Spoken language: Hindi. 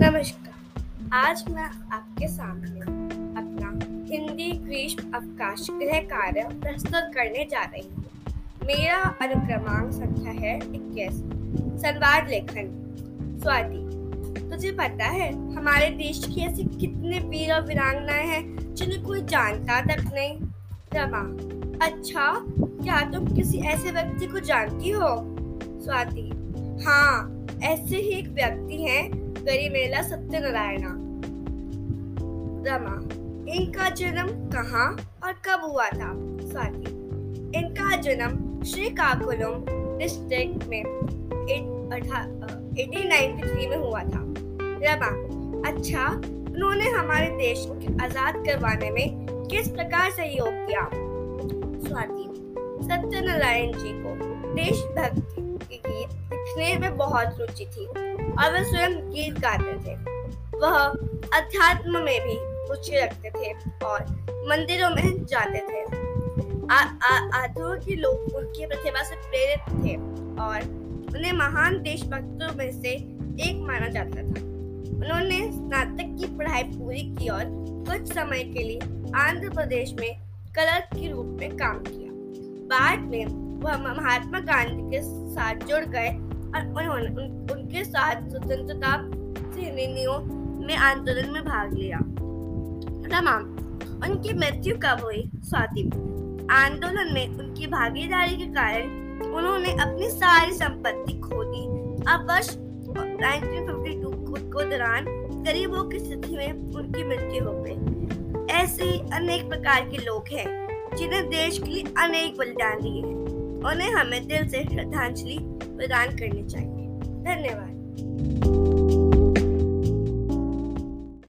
नमस्कार। आज मैं आपके सामने अपना हिंदी ग्रीष्म अवकाश गृह कार्य प्रस्तुत करने जा रही हूँ। मेरा अनुक्रमांक संख्या है इक्कीस संवाद लेखन, स्वाति। तुझे पता है, हमारे देश की ऐसी कितने वीर और वीरांगनाएँ हैं, जिन्हें कोई जानता तक नहीं। रमा अच्छा क्या तुम किसी ऐसे व्यक्ति को जानती हो? स्वाति हाँ ऐसे ही एक व्यक्ति हैं गरिमेला सत्यनारायणा। रमा, इनका जन्म कहाँ और कब हुआ था? स्वाति, इनका जन्म श्रीकाकुलम डिस्ट्रिक्ट में एटीन में हुआ था। रमा अच्छा उन्होंने हमारे देश को आज़ाद करवाने में किस प्रकार सहयोग किया? स्वाति, सत्यनारायण जी को देशभक्ति के लिखने में बहुत रुचि थी और वे स्वयं गीत गाते थे। वह अध्यात्म में भी रुचि रखते थे और मंदिरों में जाते थे। आधुनिक के लोग उनकी प्रतिभा से प्रेरित थे और उन्हें महान देशभक्तों में से एक माना जाता था। उन्होंने स्नातक की पढ़ाई पूरी की और कुछ समय के लिए आंध्र प्रदेश में क्लर्क के रूप में काम किया। बाद में वह महात्मा गांधी के साथ जुड़ गए और उन्होंने उन, उनके साथ स्वतंत्रता सेनानियों में आंदोलन में भाग लिया। तमाम उनकी मृत्यु कब हुई? स्वाति आंदोलन में उनकी भागीदारी के कारण उन्होंने अपनी सारी संपत्ति खो दी। अब वर्ष 1952 को दौरान गरीबों की स्थिति में उनकी मृत्यु हो गई। ऐसे अनेक प्रकार के लोग हैं जिन्हें देश के लिए अनेक बलिदान दिए हैं। उन्हें हमें दिल से श्रद्धांजलि प्रदान करने चाहिए। धन्यवाद।